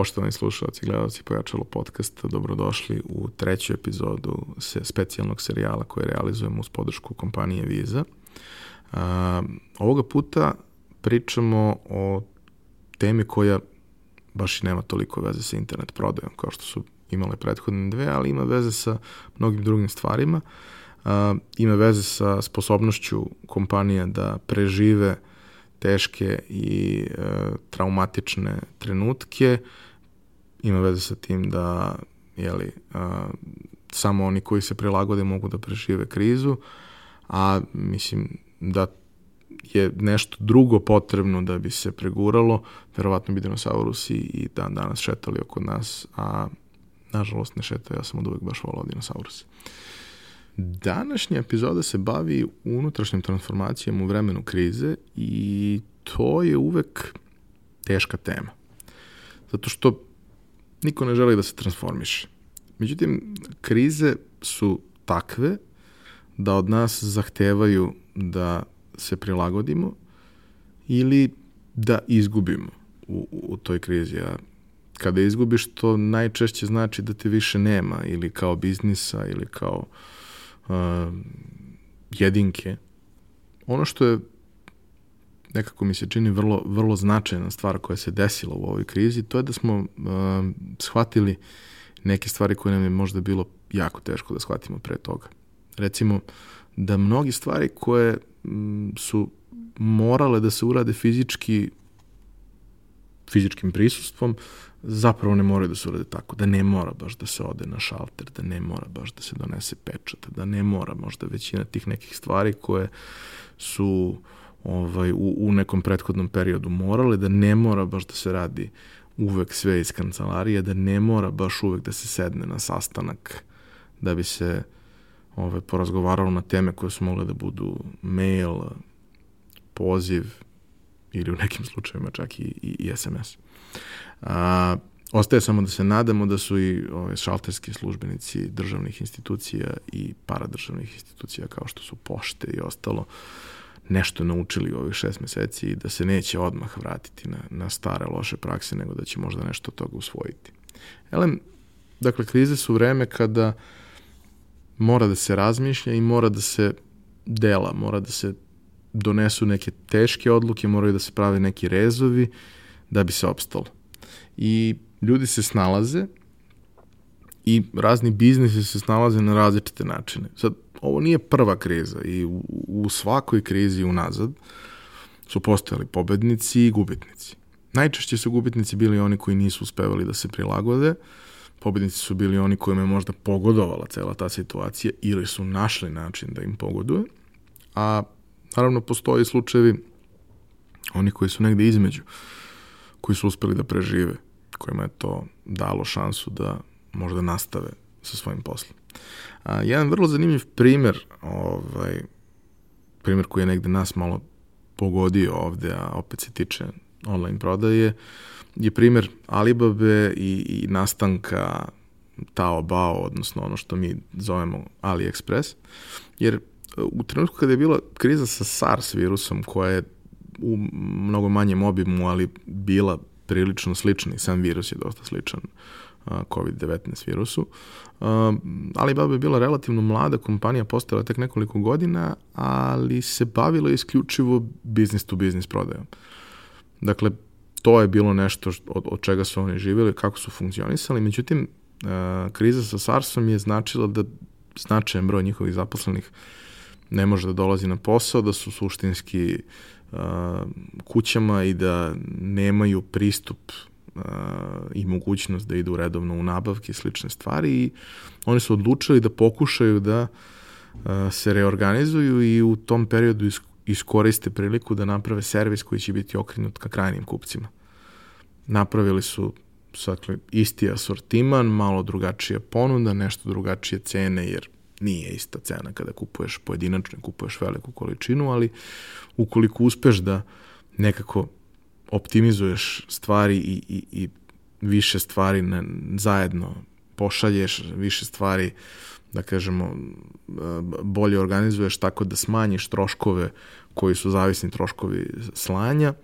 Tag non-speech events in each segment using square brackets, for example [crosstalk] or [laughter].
Poštovani slušalci i gledalci Pojačalo podcasta, dobrodošli u treću epizodu specijalnog serijala koje realizujemo uz podršku kompanije Visa. A, ovoga puta pričamo o temi koja baš i nema toliko veze sa internet prodajom kao što su imale prethodne dve, ali ima veze sa mnogim drugim stvarima. A, ima veze sa sposobnošću kompanija da prežive teške i e, traumatične trenutke. Ima veze sa tim da jeli, a, samo oni koji se prilagode mogu da prežive krizu, a mislim da je nešto drugo potrebno da bi se preguralo, verovatno bi dinosaurusi i dan danas šetali oko nas, a nažalost ne šetaju, ja sam od uvek baš volao dinosaurusi. Današnja epizoda se bavi unutrašnjim transformacijama u vremenu krize i to je uvek teška tema. Zato što niko ne želi da se transformiše. Međutim, krize su takve da od nas zahtevaju da se prilagodimo ili da izgubimo u, u toj krizi. A kada izgubiš, to najčešće znači da te više nema ili kao biznisa ili kao uh, jedinke. Ono što je nekako mi se čini vrlo, vrlo značajna stvar koja se desila u ovoj krizi, to je da smo uh, shvatili neke stvari koje nam je možda bilo jako teško da shvatimo pre toga. Recimo, da mnogi stvari koje m, su morale da se urade fizički fizičkim prisustvom, zapravo ne moraju da se urade tako, da ne mora baš da se ode na šalter, da ne mora baš da se donese pečat, da ne mora možda većina tih nekih stvari koje su ovaj, u, u nekom prethodnom periodu morale, da ne mora baš da se radi uvek sve iz kancelarije, da ne mora baš uvek da se sedne na sastanak da bi se ovaj, porazgovaralo na teme koje su mogle da budu mail, poziv ili u nekim slučajima čak i, i, i SMS. A, ostaje samo da se nadamo da su i ove, šalterski službenici državnih institucija i paradržavnih institucija kao što su pošte i ostalo nešto naučili u ovih šest meseci i da se neće odmah vratiti na, na stare loše prakse, nego da će možda nešto od toga usvojiti. Elem, dakle, krize su vreme kada mora da se razmišlja i mora da se dela, mora da se donesu neke teške odluke, moraju da se prave neki rezovi da bi se opstalo. I ljudi se snalaze i razni biznisi se snalaze na različite načine. Sad, ovo nije prva kriza i u, u svakoj krizi unazad su postojali pobednici i gubitnici. Najčešće su gubitnici bili oni koji nisu uspevali da se prilagode, pobednici su bili oni kojima je možda pogodovala cela ta situacija ili su našli način da im pogoduje, a naravno postoje slučajevi oni koji su negde između, koji su uspeli da prežive, kojima je to dalo šansu da možda nastave sa svojim poslom. A, jedan vrlo zanimljiv primer, ovaj, primer koji je negde nas malo pogodio ovde, a opet se tiče online prodaje, je primer Alibabe i, i nastanka Taobao, odnosno ono što mi zovemo AliExpress, jer u trenutku kada je bila kriza sa SARS virusom, koja je u mnogo manjem obimu, ali bila prilično slična i sam virus je dosta sličan COVID-19 virusu. Alibaba je bila relativno mlada kompanija, postala tek nekoliko godina, ali se bavila isključivo business to business prodajom. Dakle, to je bilo nešto od, od čega su oni živjeli, kako su funkcionisali. Međutim, kriza sa SARS-om je značila da značajan broj njihovih zaposlenih ne može da dolazi na posao, da su suštinski kućama i da nemaju pristup i mogućnost da idu redovno u nabavke i slične stvari i oni su odlučili da pokušaju da se reorganizuju i u tom periodu iskoriste priliku da naprave servis koji će biti okrenut ka krajnim kupcima. Napravili su sakle, isti asortiman, malo drugačija ponuda, nešto drugačije cene, jer nije ista cena kada kupuješ pojedinačno, kupuješ veliku količinu, ali ukoliko uspeš da nekako optimizuješ stvari i, i, i više stvari na, zajedno pošalješ, više stvari da kažemo bolje organizuješ tako da smanjiš troškove koji su zavisni troškovi slanja,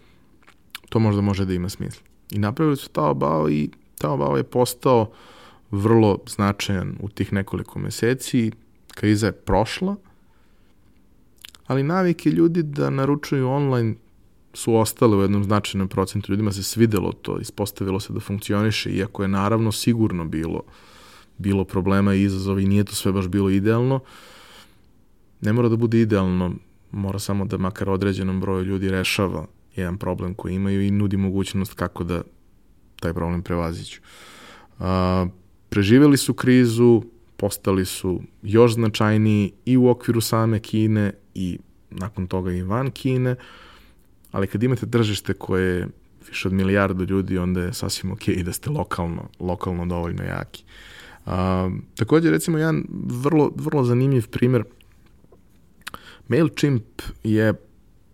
to možda može da ima smisla. I napravili su Taobao i Taobao je postao vrlo značajan u tih nekoliko meseci, kriza je prošla, ali navike ljudi da naručuju online su ostale u jednom značajnom procentu. Ljudima se svidelo to, ispostavilo se da funkcioniše, iako je naravno sigurno bilo, bilo problema i izazova i nije to sve baš bilo idealno. Ne mora da bude idealno, mora samo da makar određenom broju ljudi rešava jedan problem koji imaju i nudi mogućnost kako da taj problem prevaziću. A, preživeli su krizu, postali su još značajniji i u okviru same Kine i nakon toga i van Kine, ali kad imate tržište koje je više od milijardu ljudi, onda je sasvim ok da ste lokalno, lokalno dovoljno jaki. A, takođe, recimo, jedan vrlo, vrlo zanimljiv primer, MailChimp je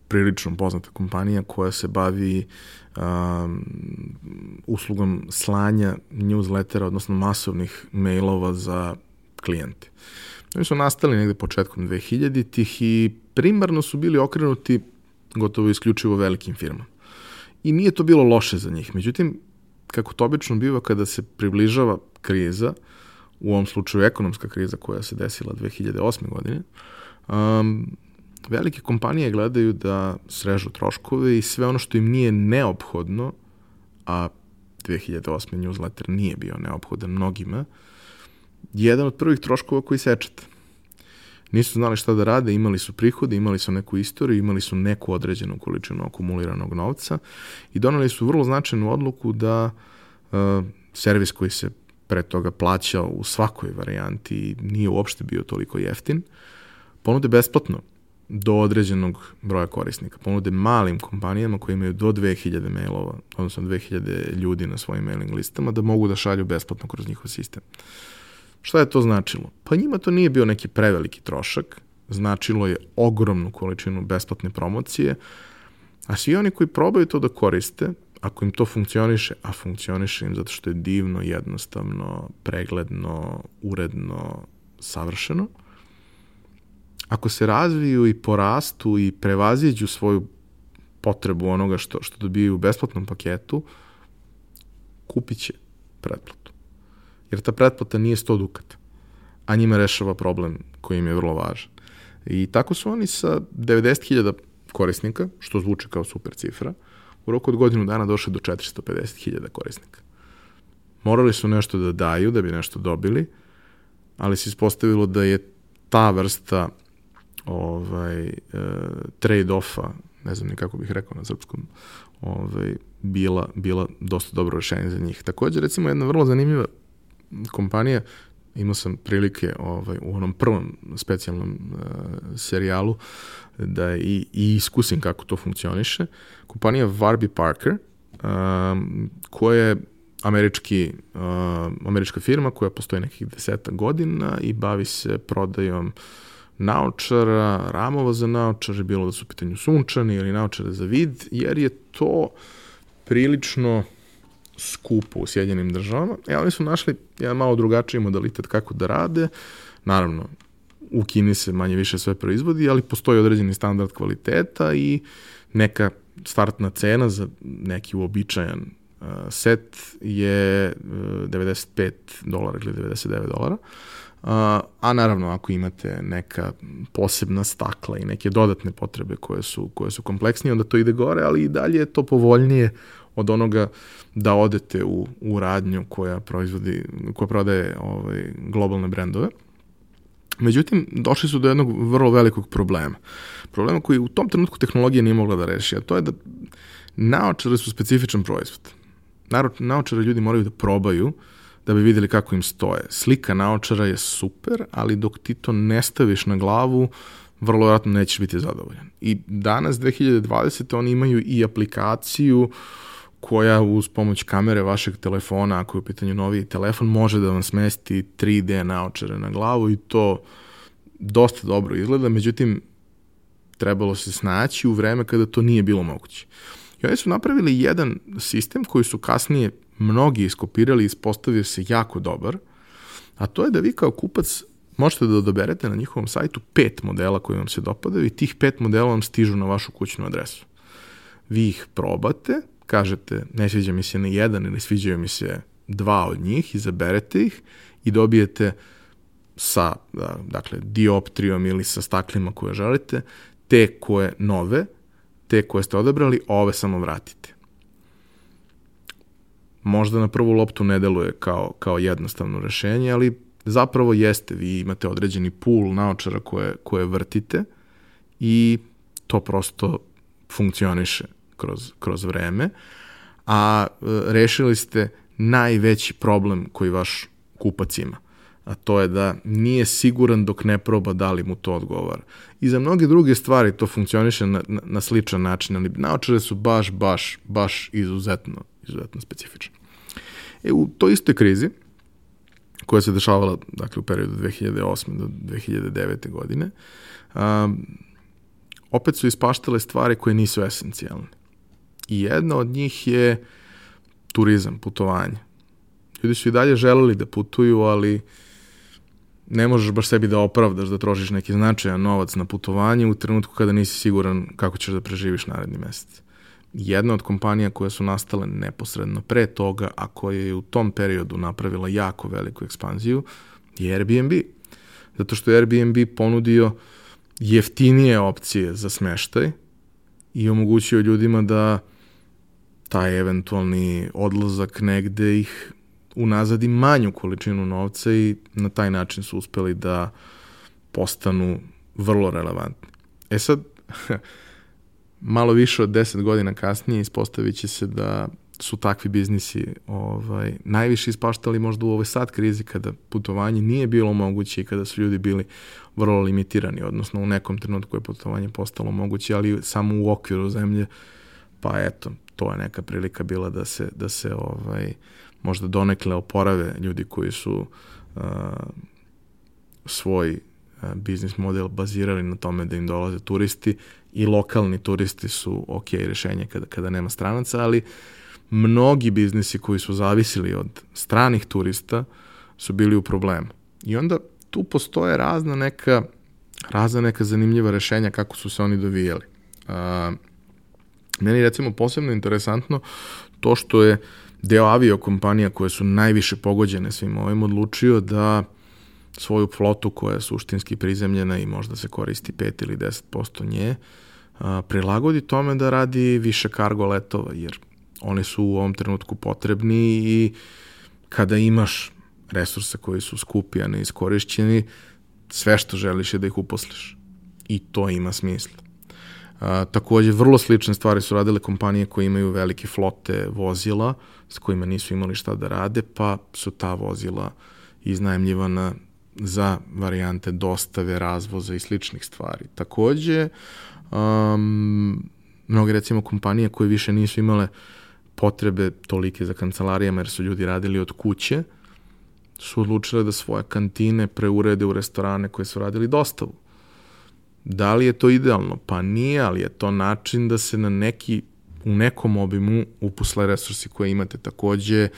prilično poznata kompanija koja se bavi um, uslugom slanja newslettera, odnosno masovnih mailova za klijente. Oni su nastali negde početkom 2000-ih i primarno su bili okrenuti gotovo isključivo velikim firmama. I nije to bilo loše za njih. Međutim, kako to obično biva kada se približava kriza, u ovom slučaju ekonomska kriza koja se desila 2008. godine, um, velike kompanije gledaju da srežu troškove i sve ono što im nije neophodno, a 2008. newsletter nije bio neophodan mnogima, jedan od prvih troškova koji sečete. Nisu znali šta da rade, imali su prihode, imali su neku istoriju, imali su neku određenu količinu akumuliranog novca i donali su vrlo značajnu odluku da uh, servis koji se pre toga plaćao u svakoj varijanti nije uopšte bio toliko jeftin, ponude besplatno do određenog broja korisnika. Ponude malim kompanijama koji imaju do 2000 mailova, odnosno 2000 ljudi na svojim mailing listama, da mogu da šalju besplatno kroz njihov sistem. Šta je to značilo? Pa njima to nije bio neki preveliki trošak, značilo je ogromnu količinu besplatne promocije, a svi oni koji probaju to da koriste, ako im to funkcioniše, a funkcioniše im zato što je divno, jednostavno, pregledno, uredno, savršeno, ako se razviju i porastu i prevaziđu svoju potrebu onoga što, što dobijaju u besplatnom paketu, kupit će pretplatu. Jer ta pretplata nije 100 dukata, a njima rešava problem koji im je vrlo važan. I tako su oni sa 90.000 korisnika, što zvuče kao super cifra, u roku od godinu dana došli do 450.000 korisnika. Morali su nešto da daju da bi nešto dobili, ali se ispostavilo da je ta vrsta ovaj, e, trade-offa, ne znam ni kako bih rekao na srpskom, ovaj, bila, bila dosta dobro rešenje za njih. Takođe, recimo, jedna vrlo zanimljiva kompanija, imao sam prilike ovaj, u onom prvom specijalnom uh, serijalu da i, i iskusim kako to funkcioniše. Kompanija Warby Parker, um, koja je američki, uh, američka firma koja postoji nekih deseta godina i bavi se prodajom uh, naočara, ramova za naočare, bilo da su u pitanju sunčani ili naočare za vid, jer je to prilično skupo u Sjedinjenim državama. E, oni su našli jedan malo drugačiji modalitet kako da rade. Naravno, u Kini se manje više sve proizvodi, ali postoji određeni standard kvaliteta i neka startna cena za neki uobičajan uh, set je uh, 95 dolara ili 99 dolara. Uh, a naravno ako imate neka posebna stakla i neke dodatne potrebe koje su, koje su kompleksnije, onda to ide gore, ali i dalje je to povoljnije od onoga da odete u, u radnju koja proizvodi, koja prodaje ovaj, globalne brendove. Međutim, došli su do jednog vrlo velikog problema. Problema koji u tom trenutku tehnologija nije mogla da reši, a to je da naočare su specifičan proizvod. Naočare ljudi moraju da probaju uh, da bi videli kako im stoje. Slika naočara je super, ali dok ti to ne staviš na glavu, vrlo vjerojatno nećeš biti zadovoljan. I danas, 2020. oni imaju i aplikaciju koja uz pomoć kamere vašeg telefona, ako je u pitanju noviji telefon, može da vam smesti 3D naočare na glavu i to dosta dobro izgleda, međutim, trebalo se snaći u vreme kada to nije bilo moguće. I oni su napravili jedan sistem koji su kasnije mnogi iskopirali i ispostavio se jako dobar, a to je da vi kao kupac možete da odaberete na njihovom sajtu pet modela koji vam se dopadaju i tih pet modela vam stižu na vašu kućnu adresu. Vi ih probate, kažete ne sviđa mi se ni jedan ili sviđaju mi se dva od njih, izaberete ih i dobijete sa, da, dakle, dioptrijom ili sa staklima koje želite, te koje nove, te koje ste odabrali, ove samo vratite. Možda na prvu loptu ne deluje kao, kao jednostavno rešenje, ali zapravo jeste. Vi imate određeni pool naočara koje, koje vrtite i to prosto funkcioniše kroz, kroz vreme, a e, rešili ste najveći problem koji vaš kupac ima a to je da nije siguran dok ne proba da li mu to odgovara. I za mnoge druge stvari to funkcioniše na, na, na sličan način, ali naočare su baš, baš, baš izuzetno, izuzetno specifične. E, u toj istoj krizi, koja se dešavala dakle, u periodu 2008. do 2009. godine, um, opet su ispaštale stvari koje nisu esencijalne. I jedna od njih je turizam, putovanje. Ljudi su i dalje želeli da putuju, ali ne možeš baš sebi da opravdaš da trošiš neki značajan novac na putovanje u trenutku kada nisi siguran kako ćeš da preživiš naredni mesec. Jedna od kompanija koje su nastale neposredno pre toga, a koja je u tom periodu napravila jako veliku ekspanziju, je Airbnb. Zato što je Airbnb ponudio jeftinije opcije za smeštaj i omogućio ljudima da taj eventualni odlazak negde ih unazadi manju količinu novca i na taj način su uspeli da postanu vrlo relevantni. E sad, [laughs] malo više od 10 godina kasnije ispostavit će se da su takvi biznisi ovaj, najviše ispaštali možda u ovoj sad krizi kada putovanje nije bilo moguće i kada su ljudi bili vrlo limitirani, odnosno u nekom trenutku je putovanje postalo moguće, ali samo u okviru zemlje, pa eto, to je neka prilika bila da se, da se ovaj, možda donekle oporave ljudi koji su uh, svoj uh, biznis model bazirali na tome da im dolaze turisti i lokalni turisti su ok rešenje kada, kada nema stranaca, ali mnogi biznisi koji su zavisili od stranih turista su bili u problemu. I onda tu postoje razna neka razna neka zanimljiva rešenja kako su se oni dovijali. Uh, meni recimo posebno interesantno to što je deo avio kompanija koje su najviše pogođene svim ovim odlučio da svoju flotu koja je suštinski prizemljena i možda se koristi 5 ili 10% nje, prilagodi tome da radi više kargo letova, jer oni su u ovom trenutku potrebni i kada imaš resurse koji su skupi, a ne iskorišćeni, sve što želiš je da ih uposliš. I to ima smisla. A, takođe, vrlo slične stvari su radile kompanije koje imaju velike flote vozila, s kojima nisu imali šta da rade, pa su ta vozila iznajemljivana za varijante dostave, razvoza i sličnih stvari. Takođe, um, mnoge recimo kompanije koje više nisu imale potrebe tolike za kancelarijama jer su ljudi radili od kuće, su odlučile da svoje kantine preurede u restorane koje su radili dostavu. Da li je to idealno? Pa nije, ali je to način da se na neki u nekom obimu upusle resursi koje imate. Takođe,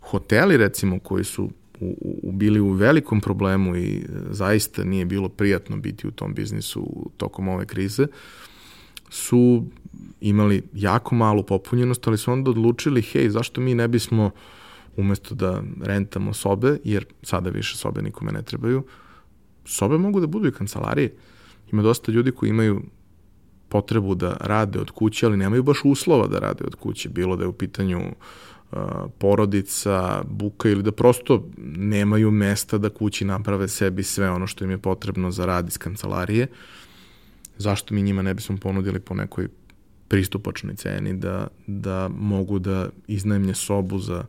hoteli recimo koji su u, u, bili u velikom problemu i e, zaista nije bilo prijatno biti u tom biznisu tokom ove krize, su imali jako malu popunjenost, ali su onda odlučili, hej, zašto mi ne bismo umesto da rentamo sobe, jer sada više sobe nikome ne trebaju, sobe mogu da budu i kancelarije. Ima dosta ljudi koji imaju potrebu da rade od kuće, ali nemaju baš uslova da rade od kuće, bilo da je u pitanju uh, porodica, buka ili da prosto nemaju mesta da kući naprave sebi sve ono što im je potrebno za rad iz kancelarije. Zašto mi njima ne bismo ponudili po nekoj pristupačnoj ceni da, da mogu da iznajmlje sobu za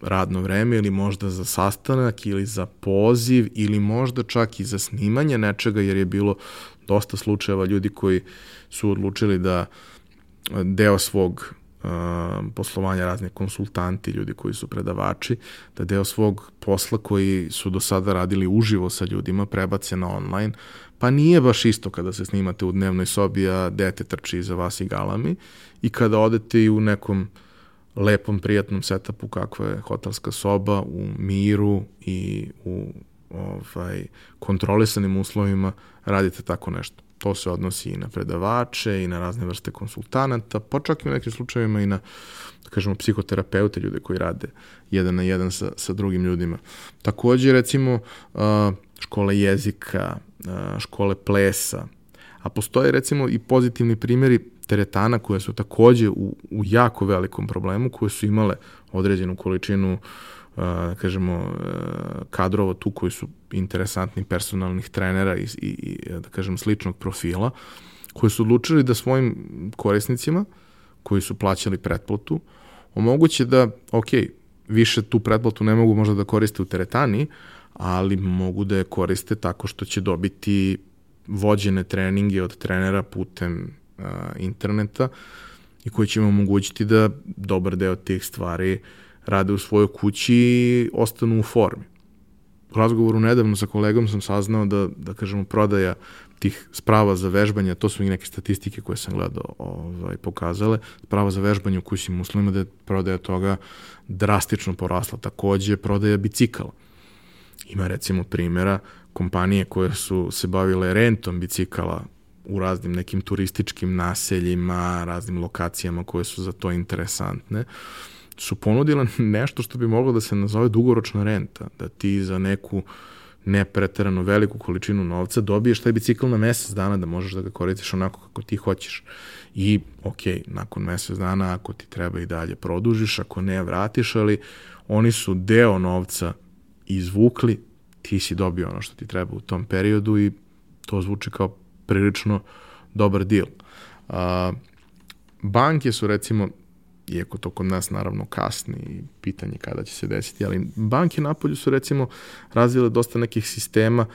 radno vreme ili možda za sastanak ili za poziv ili možda čak i za snimanje nečega jer je bilo dosta slučajeva ljudi koji su odlučili da deo svog uh, poslovanja razne konsultanti, ljudi koji su predavači, da deo svog posla koji su do sada radili uživo sa ljudima prebace na online, pa nije baš isto kada se snimate u dnevnoj sobi, a dete trči iza vas i galami i kada odete i u nekom lepom, prijatnom setupu kakva je hotelska soba u miru i u ovaj, kontrolisanim uslovima radite tako nešto. to se odnosi i na predavače i na razne vrste konsultanata, pa čak i u nekim slučajevima i na, da kažemo, psihoterapeute, ljude koji rade jedan na jedan sa, sa drugim ljudima. Takođe, recimo, škole jezika, škole plesa, a postoje recimo i pozitivni primjeri teretana koje su takođe u, u jako velikom problemu, koje su imale određenu količinu uh, kažemo, kadrova tu koji su interesantni personalnih trenera i, i, i da kažem, sličnog profila, koji su odlučili da svojim korisnicima, koji su plaćali pretplatu, omoguće da, ok, više tu pretplatu ne mogu možda da koriste u teretani, ali mogu da je koriste tako što će dobiti vođene treninge od trenera putem uh, interneta i koji će im omogućiti da dobar deo tih stvari rade u svojoj kući i ostanu u formi. U razgovoru nedavno sa kolegom sam saznao da, da kažemo, prodaja tih sprava za vežbanje, to su i neke statistike koje sam gledao ovaj, pokazale, sprava za vežbanje u kući muslima da je prodaja toga drastično porasla. Takođe, prodaja bicikala. Ima recimo primjera kompanije koje su se bavile rentom bicikala u raznim nekim turističkim naseljima, raznim lokacijama koje su za to interesantne. Su ponudile nešto što bi moglo da se nazove dugoročna renta, da ti za neku ne preterano veliku količinu novca dobiješ taj bicikl na mesec dana da možeš da ga koristiš onako kako ti hoćeš. I, ok, nakon mesec dana, ako ti treba i dalje produžiš, ako ne, vratiš, ali oni su deo novca izvukli, ti si dobio ono što ti treba u tom periodu i to zvuči kao prilično dobar deal. A, banke su recimo iako to kod nas naravno kasni i pitanje kada će se desiti, ali banke napolju su recimo razvile dosta nekih sistema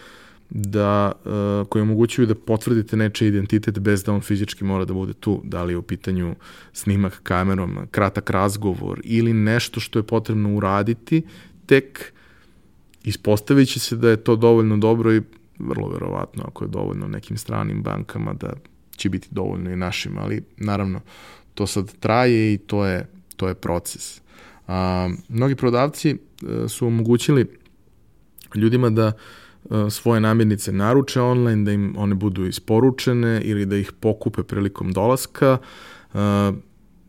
da, uh, koji omogućuju da potvrdite nečiji identitet bez da on fizički mora da bude tu, da li je u pitanju snimak kamerom, kratak razgovor ili nešto što je potrebno uraditi, tek ispostavit će se da je to dovoljno dobro i vrlo verovatno ako je dovoljno nekim stranim bankama da će biti dovoljno i našim, ali naravno to sad traje i to je, to je proces. A, mnogi prodavci a, e, su omogućili ljudima da a, e, svoje namirnice naruče online, da im one budu isporučene ili da ih pokupe prilikom dolaska, a,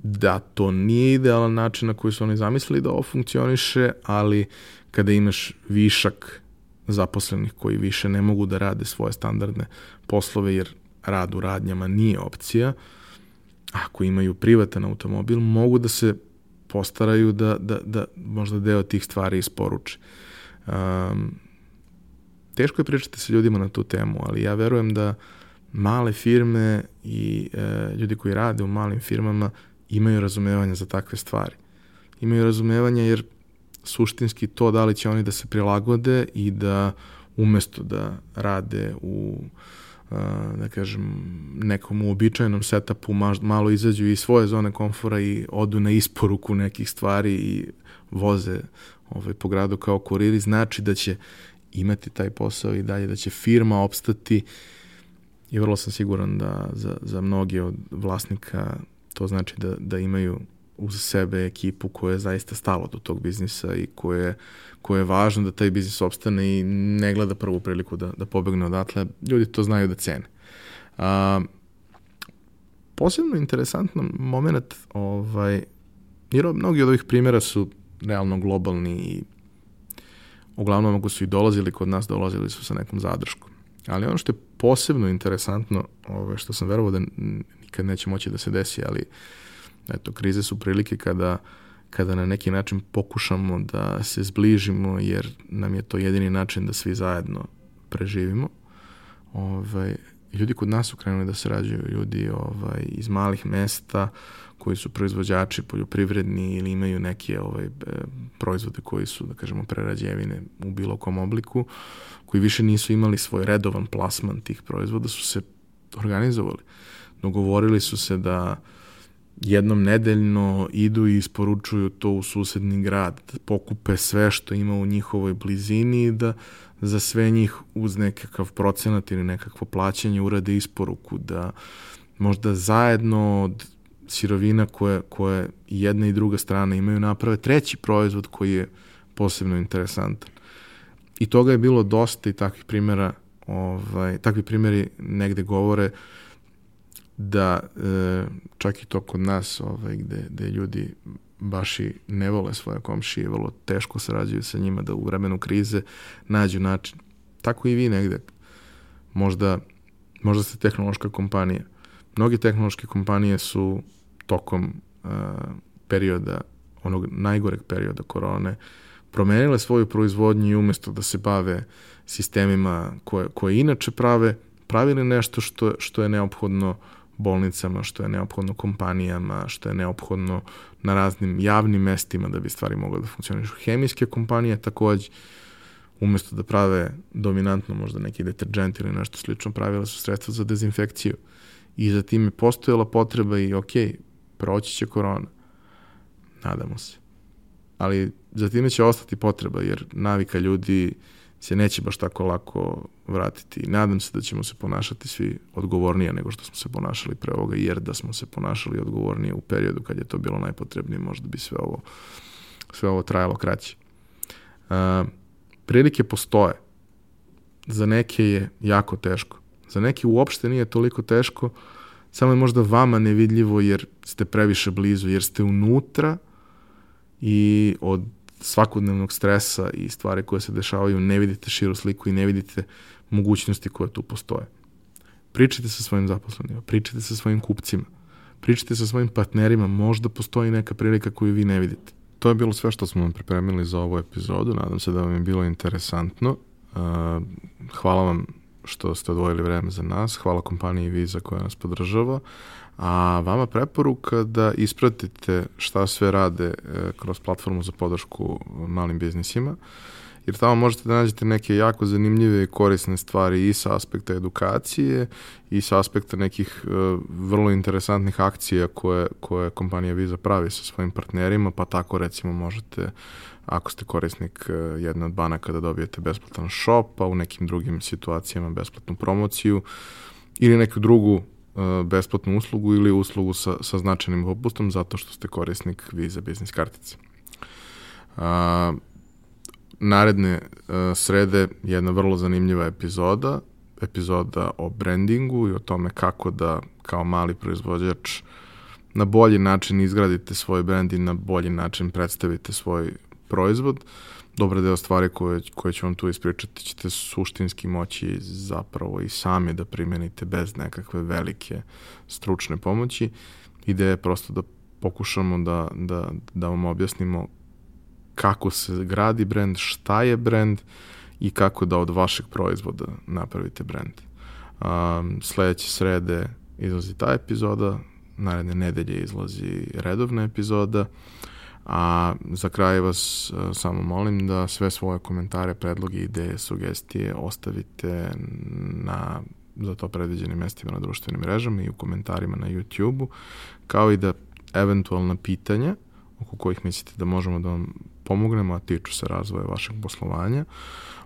da to nije idealan način na koji su oni zamislili da ovo funkcioniše, ali kada imaš višak zaposlenih koji više ne mogu da rade svoje standardne poslove jer rad u radnjama nije opcija, ako imaju privatan automobil, mogu da se postaraju da, da, da možda deo tih stvari isporuče. Um, teško je pričati sa ljudima na tu temu, ali ja verujem da male firme i e, ljudi koji rade u malim firmama imaju razumevanja za takve stvari. Imaju razumevanja jer suštinski to da li će oni da se prilagode i da umesto da rade u da kažem, nekom uobičajenom setupu malo izađu iz svoje zone komfora i odu na isporuku nekih stvari i voze ovaj, po gradu kao kuriri, znači da će imati taj posao i dalje, da će firma opstati i vrlo sam siguran da za, za mnogi od vlasnika to znači da, da imaju uz sebe ekipu koja je zaista stala do tog biznisa i koje, koje je važno da taj biznis opstane i ne gleda prvu priliku da, da pobegne odatle. Ljudi to znaju da cene. A, posebno interesantan moment, ovaj, jer mnogi od ovih primjera su realno globalni i uglavnom ako su i dolazili kod nas, dolazili su sa nekom zadrškom. Ali ono što je posebno interesantno, ovaj, što sam verovao da nikad neće moći da se desi, ali uh, Eto, krize su prilike kada, kada na neki način pokušamo da se zbližimo, jer nam je to jedini način da svi zajedno preživimo. Ovaj, ljudi kod nas su krenuli da se rađaju, ljudi ovaj, iz malih mesta koji su proizvođači poljoprivredni ili imaju neke ovaj, proizvode koji su, da kažemo, prerađevine u bilo kom obliku, koji više nisu imali svoj redovan plasman tih proizvoda, su se organizovali. Dogovorili su se da jednom nedeljno idu i isporučuju to u susedni grad, da pokupe sve što ima u njihovoj blizini i da za sve njih uz nekakav procenat ili nekakvo plaćanje urade isporuku, da možda zajedno od sirovina koje, koje jedna i druga strana imaju naprave treći proizvod koji je posebno interesantan. I toga je bilo dosta i takvih primjera ovaj, takvi primjeri negde govore da e, čak i to kod nas ovaj, gde, gde ljudi baš i ne vole svoje komšije, vrlo teško sarađuju sa njima da u vremenu krize nađu način. Tako i vi negde. Možda, možda ste tehnološka kompanija. Mnogi tehnološke kompanije su tokom uh, perioda, onog najgoreg perioda korone, promenile svoju proizvodnju i umesto da se bave sistemima koje, koje inače prave, pravili nešto što, što je neophodno bolnicama, što je neophodno kompanijama, što je neophodno na raznim javnim mestima da bi stvari mogle da funkcionišu. Hemijske kompanije takođe, umesto da prave dominantno možda neki deterđent ili nešto slično, pravile su sredstva za dezinfekciju. I za tim je postojala potreba i ok, proći će korona. Nadamo se. Ali za time će ostati potreba, jer navika ljudi se neće baš tako lako vratiti. Nadam se da ćemo se ponašati svi odgovornije nego što smo se ponašali pre ovoga, jer da smo se ponašali odgovornije u periodu kad je to bilo najpotrebnije, možda bi sve ovo, sve ovo trajalo kraće. Uh, prilike postoje. Za neke je jako teško. Za neke uopšte nije toliko teško, samo je možda vama nevidljivo jer ste previše blizu, jer ste unutra i od svakodnevnog stresa i stvari koje se dešavaju ne vidite širu sliku i ne vidite mogućnosti koje tu postoje. Pričajte sa svojim zaposlenima, pričajte sa svojim kupcima, pričajte sa svojim partnerima, možda postoji neka prilika koju vi ne vidite. To je bilo sve što smo vam pripremili za ovu epizodu, nadam se da vam je bilo interesantno. Hvala vam što ste odvojili vreme za nas, hvala kompaniji Visa koja nas podržava, a vama preporuka da ispratite šta sve rade e, kroz platformu za podršku malim biznisima, jer tamo možete da nađete neke jako zanimljive i korisne stvari i sa aspekta edukacije i sa aspekta nekih uh, vrlo interesantnih akcija koje, koje kompanija Visa pravi sa svojim partnerima, pa tako recimo možete ako ste korisnik uh, jedne od banaka da dobijete besplatan shop, a u nekim drugim situacijama besplatnu promociju ili neku drugu besplatnu uslugu ili uslugu sa, sa značajnim popustom zato što ste korisnik Visa biznis kartice. Uh, naredne uh, srede jedna vrlo zanimljiva epizoda, epizoda o brandingu i o tome kako da kao mali proizvođač na bolji način izgradite svoj brand i na bolji način predstavite svoj proizvod. Dobar deo stvari koje, koje ću vam tu ispričati ćete suštinski moći zapravo i sami da primenite bez nekakve velike stručne pomoći. Ideja je prosto da pokušamo da, da, da vam objasnimo kako se gradi brand, šta je brand i kako da od vašeg proizvoda napravite brand. Um, sledeće srede izlazi ta epizoda, naredne nedelje izlazi redovna epizoda, a za kraj vas uh, samo molim da sve svoje komentare, predloge, ideje, sugestije ostavite na za to predviđenim mestima na društvenim mrežama i u komentarima na YouTube-u, kao i da eventualna pitanja oko kojih mislite da možemo da vam pomognemo, a tiču se razvoja vašeg poslovanja,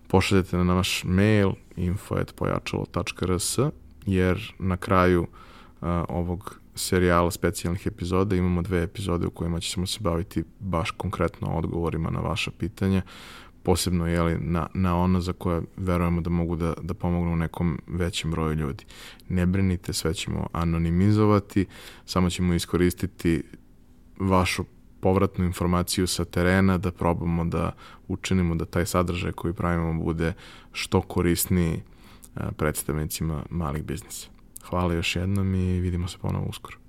pošaljete na naš mail info.pojačalo.rs jer na kraju uh, ovog serijala specijalnih epizoda imamo dve epizode u kojima ćemo se baviti baš konkretno odgovorima na vaša pitanja, posebno jeli, na, na ono za koje verujemo da mogu da, da pomognu nekom većem broju ljudi. Ne brinite, sve ćemo anonimizovati, samo ćemo iskoristiti vašu povratnu informaciju sa terena, da probamo da učinimo da taj sadržaj koji pravimo bude što korisniji predstavnicima malih biznisa. Hvala još jednom i vidimo se ponovo uskoro.